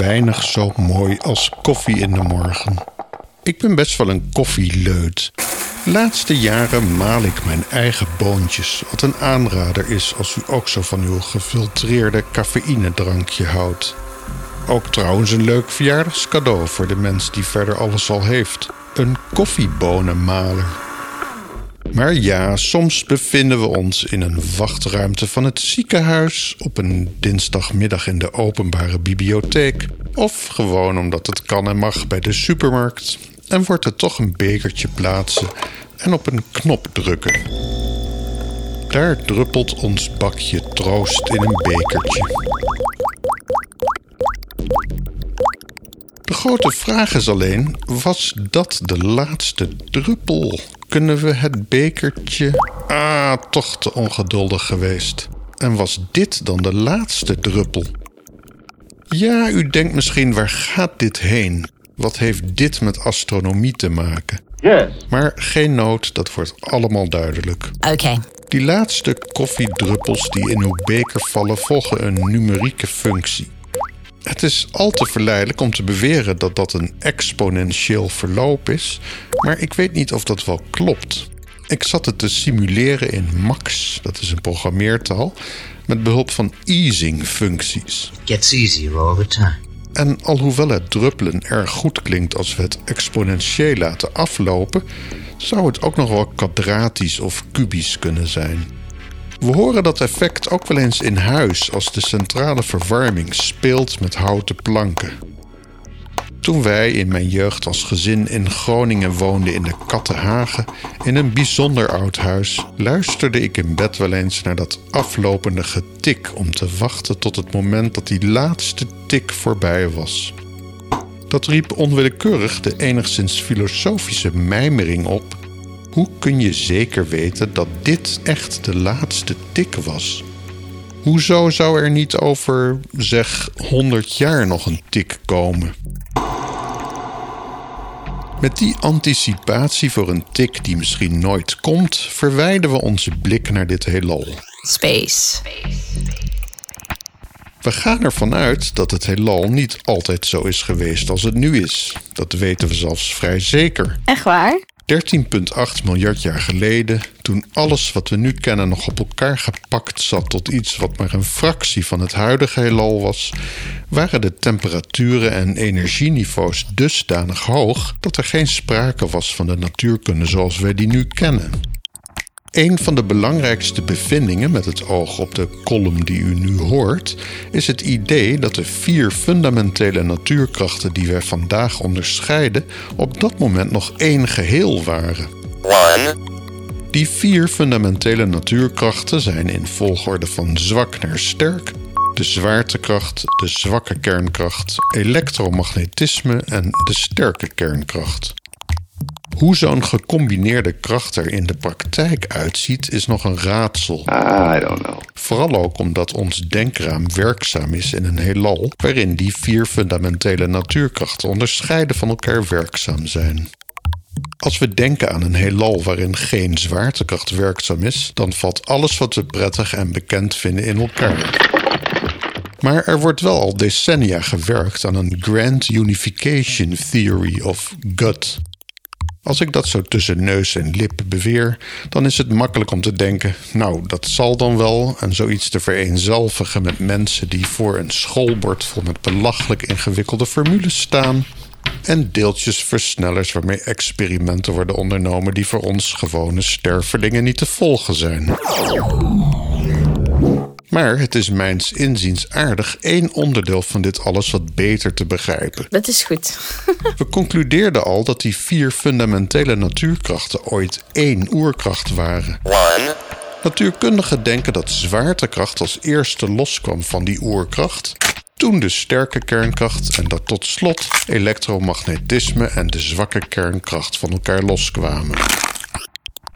weinig zo mooi als koffie in de morgen. Ik ben best wel een koffieleut. Laatste jaren maal ik mijn eigen boontjes, wat een aanrader is als u ook zo van uw gefiltreerde cafeïnedrankje houdt. Ook trouwens een leuk verjaardagscadeau voor de mens die verder alles al heeft. Een koffiebonenmaler. Maar ja, soms bevinden we ons in een wachtruimte van het ziekenhuis, op een dinsdagmiddag in de openbare bibliotheek, of gewoon omdat het kan en mag bij de supermarkt, en wordt er toch een bekertje plaatsen en op een knop drukken. Daar druppelt ons bakje troost in een bekertje. De grote vraag is alleen: was dat de laatste druppel? Kunnen we het bekertje. Ah, toch te ongeduldig geweest. En was dit dan de laatste druppel? Ja, u denkt misschien: waar gaat dit heen? Wat heeft dit met astronomie te maken? Yes. Maar geen nood, dat wordt allemaal duidelijk. Oké. Die laatste koffiedruppels die in uw beker vallen volgen een numerieke functie. Het is al te verleidelijk om te beweren dat dat een exponentieel verloop is, maar ik weet niet of dat wel klopt. Ik zat het te simuleren in Max, dat is een programmeertaal, met behulp van easing-functies. Gets easier all the time. En alhoewel het druppelen erg goed klinkt als we het exponentieel laten aflopen, zou het ook nog wel kwadratisch of kubisch kunnen zijn. We horen dat effect ook wel eens in huis als de centrale verwarming speelt met houten planken. Toen wij in mijn jeugd als gezin in Groningen woonden in de Kattenhagen, in een bijzonder oud huis, luisterde ik in bed wel eens naar dat aflopende getik om te wachten tot het moment dat die laatste tik voorbij was. Dat riep onwillekeurig de enigszins filosofische mijmering op hoe kun je zeker weten dat dit echt de laatste tik was? Hoezo zou er niet over, zeg, 100 jaar nog een tik komen? Met die anticipatie voor een tik die misschien nooit komt, verwijden we onze blik naar dit heelal. Space. We gaan ervan uit dat het heelal niet altijd zo is geweest als het nu is. Dat weten we zelfs vrij zeker. Echt waar? 13,8 miljard jaar geleden, toen alles wat we nu kennen nog op elkaar gepakt zat tot iets wat maar een fractie van het huidige heelal was, waren de temperaturen en energieniveaus dusdanig hoog dat er geen sprake was van de natuurkunde zoals wij die nu kennen. Een van de belangrijkste bevindingen met het oog op de column die u nu hoort, is het idee dat de vier fundamentele natuurkrachten die wij vandaag onderscheiden, op dat moment nog één geheel waren. Die vier fundamentele natuurkrachten zijn in volgorde van zwak naar sterk de zwaartekracht, de zwakke kernkracht, elektromagnetisme en de sterke kernkracht. Hoe zo'n gecombineerde kracht er in de praktijk uitziet, is nog een raadsel. I don't know. Vooral ook omdat ons denkraam werkzaam is in een heelal waarin die vier fundamentele natuurkrachten onderscheiden van elkaar werkzaam zijn. Als we denken aan een heelal waarin geen zwaartekracht werkzaam is, dan valt alles wat we prettig en bekend vinden in elkaar. Maar er wordt wel al decennia gewerkt aan een Grand Unification Theory of Gut. Als ik dat zo tussen neus en lip beweer, dan is het makkelijk om te denken: nou, dat zal dan wel. En zoiets te vereenzelvigen met mensen die voor een schoolbord vol met belachelijk ingewikkelde formules staan. En deeltjesversnellers waarmee experimenten worden ondernomen die voor ons gewone stervelingen niet te volgen zijn. Maar het is mijns inziens aardig één onderdeel van dit alles wat beter te begrijpen. Dat is goed. We concludeerden al dat die vier fundamentele natuurkrachten ooit één oerkracht waren. Natuurkundigen denken dat zwaartekracht als eerste loskwam van die oerkracht. Toen de sterke kernkracht en dat tot slot elektromagnetisme en de zwakke kernkracht van elkaar loskwamen.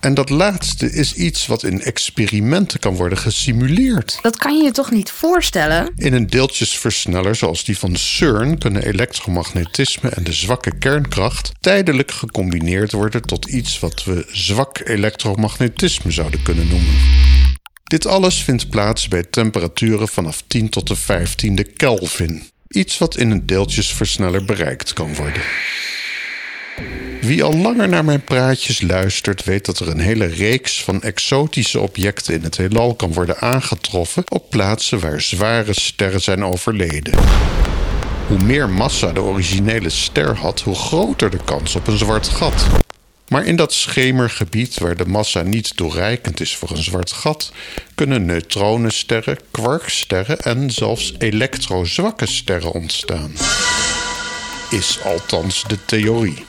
En dat laatste is iets wat in experimenten kan worden gesimuleerd. Dat kan je je toch niet voorstellen? In een deeltjesversneller zoals die van CERN kunnen elektromagnetisme en de zwakke kernkracht tijdelijk gecombineerd worden tot iets wat we zwak elektromagnetisme zouden kunnen noemen. Dit alles vindt plaats bij temperaturen vanaf 10 tot de 15e Kelvin. Iets wat in een deeltjesversneller bereikt kan worden. Wie al langer naar mijn praatjes luistert, weet dat er een hele reeks van exotische objecten in het heelal kan worden aangetroffen op plaatsen waar zware sterren zijn overleden. Hoe meer massa de originele ster had, hoe groter de kans op een zwart gat. Maar in dat schemergebied waar de massa niet toereikend is voor een zwart gat, kunnen neutronensterren, kwarksterren en zelfs elektrozwakke sterren ontstaan. Is althans de theorie.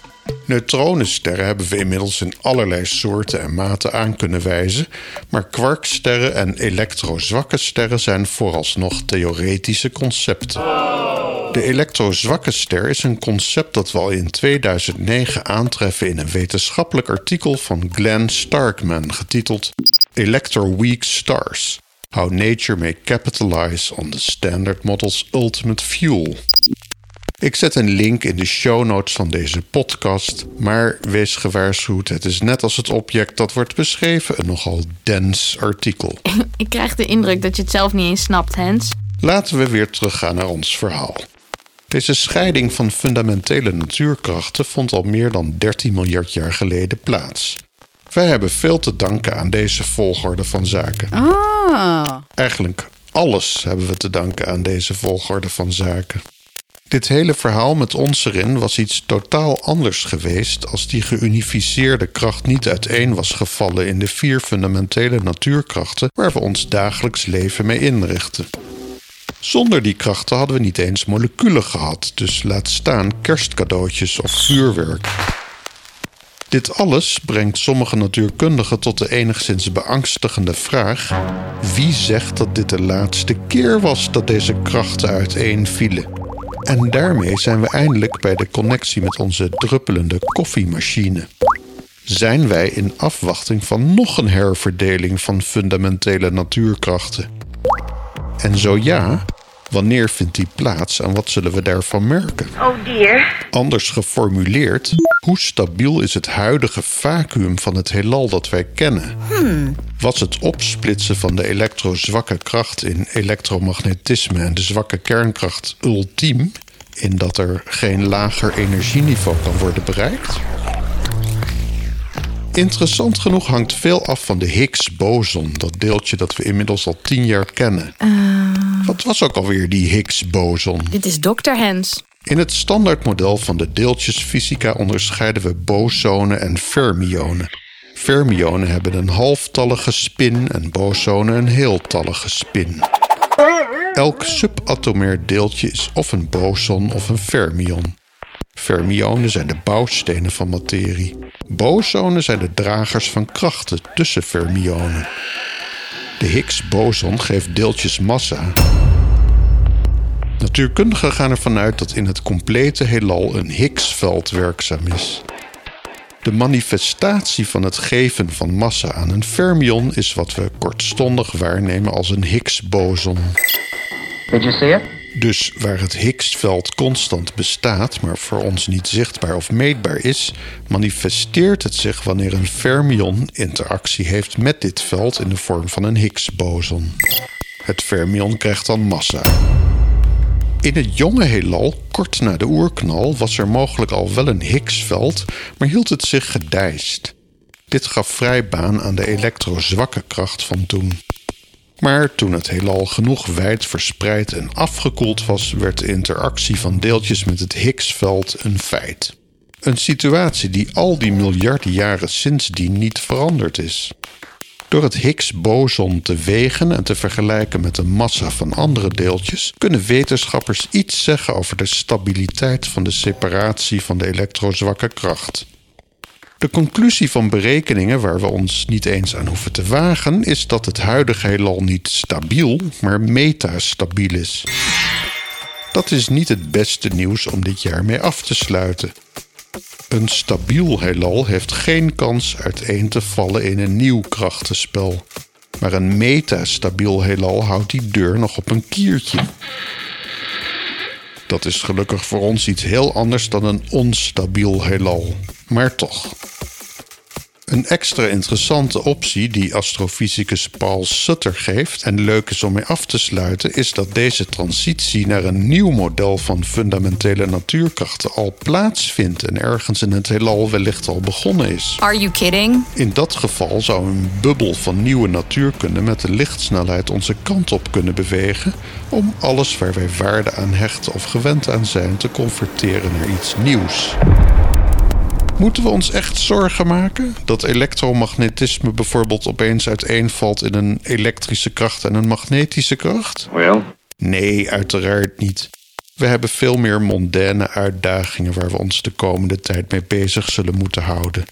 Neutronensterren hebben we inmiddels in allerlei soorten en maten aan kunnen wijzen, maar kwarksterren en elektrozwakke sterren zijn vooralsnog theoretische concepten. De elektrozwakke ster is een concept dat we al in 2009 aantreffen in een wetenschappelijk artikel van Glenn Starkman getiteld Electroweak Stars: How Nature May Capitalize on the Standard Model's Ultimate Fuel. Ik zet een link in de show notes van deze podcast, maar wees gewaarschuwd, het is net als het object dat wordt beschreven een nogal dens artikel. Ik krijg de indruk dat je het zelf niet eens snapt, Hens. Laten we weer teruggaan naar ons verhaal. Deze scheiding van fundamentele natuurkrachten vond al meer dan 13 miljard jaar geleden plaats. Wij hebben veel te danken aan deze volgorde van zaken. Oh. Eigenlijk alles hebben we te danken aan deze volgorde van zaken. Dit hele verhaal met ons erin was iets totaal anders geweest als die geunificeerde kracht niet uiteen was gevallen in de vier fundamentele natuurkrachten waar we ons dagelijks leven mee inrichten. Zonder die krachten hadden we niet eens moleculen gehad, dus laat staan kerstcadeautjes of vuurwerk. Dit alles brengt sommige natuurkundigen tot de enigszins beangstigende vraag: wie zegt dat dit de laatste keer was dat deze krachten uiteenvielen? En daarmee zijn we eindelijk bij de connectie met onze druppelende koffiemachine. Zijn wij in afwachting van nog een herverdeling van fundamentele natuurkrachten? En zo ja, wanneer vindt die plaats en wat zullen we daarvan merken? Oh dear. Anders geformuleerd, hoe stabiel is het huidige vacuüm van het heelal dat wij kennen? Was het opsplitsen van de elektrozwakke kracht in elektromagnetisme en de zwakke kernkracht ultiem, in dat er geen lager energieniveau kan worden bereikt? Interessant genoeg hangt veel af van de Higgs-boson, dat deeltje dat we inmiddels al tien jaar kennen. Wat was ook alweer die Higgs-boson? Dit is Dr. Hens. In het standaardmodel van de deeltjesfysica onderscheiden we bosonen en fermionen. Fermionen hebben een halftallige spin en bosonen een heeltallige spin. Elk subatomair deeltje is of een boson of een fermion. Fermionen zijn de bouwstenen van materie. Bosonen zijn de dragers van krachten tussen fermionen. De Higgs-boson geeft deeltjes massa. Natuurkundigen gaan ervan uit dat in het complete heelal een Higgsveld werkzaam is. De manifestatie van het geven van massa aan een fermion is wat we kortstondig waarnemen als een Higgs-boson. Did you see it? Dus waar het Higgsveld constant bestaat, maar voor ons niet zichtbaar of meetbaar is, manifesteert het zich wanneer een fermion interactie heeft met dit veld in de vorm van een Higgs-boson. Het fermion krijgt dan massa. In het jonge heelal, kort na de oerknal, was er mogelijk al wel een Higgsveld, maar hield het zich gedijst. Dit gaf vrij baan aan de elektrozwakke kracht van toen. Maar toen het heelal genoeg wijd verspreid en afgekoeld was, werd de interactie van deeltjes met het Higgsveld een feit. Een situatie die al die miljarden jaren sindsdien niet veranderd is. Door het Higgs-boson te wegen en te vergelijken met de massa van andere deeltjes, kunnen wetenschappers iets zeggen over de stabiliteit van de separatie van de elektrozwakke kracht. De conclusie van berekeningen waar we ons niet eens aan hoeven te wagen, is dat het huidige heelal niet stabiel, maar metastabiel is. Dat is niet het beste nieuws om dit jaar mee af te sluiten. Een stabiel heelal heeft geen kans uiteen te vallen in een nieuw krachtenspel. Maar een metastabiel heelal houdt die deur nog op een kiertje. Dat is gelukkig voor ons iets heel anders dan een onstabiel heelal. Maar toch. Een extra interessante optie die astrofysicus Paul Sutter geeft en leuk is om mee af te sluiten, is dat deze transitie naar een nieuw model van fundamentele natuurkrachten al plaatsvindt en ergens in het heelal wellicht al begonnen is. Are you kidding? In dat geval zou een bubbel van nieuwe natuurkunde met de lichtsnelheid onze kant op kunnen bewegen om alles waar wij waarde aan hechten of gewend aan zijn te converteren naar iets nieuws. Moeten we ons echt zorgen maken dat elektromagnetisme bijvoorbeeld opeens uiteenvalt in een elektrische kracht en een magnetische kracht? Well, Nee, uiteraard niet. We hebben veel meer mondaine uitdagingen waar we ons de komende tijd mee bezig zullen moeten houden.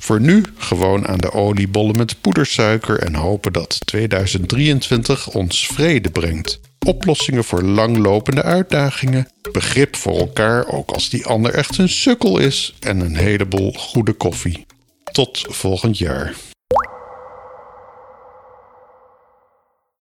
Voor nu gewoon aan de oliebollen met poedersuiker en hopen dat 2023 ons vrede brengt. Oplossingen voor langlopende uitdagingen, begrip voor elkaar ook als die ander echt een sukkel is en een heleboel goede koffie. Tot volgend jaar.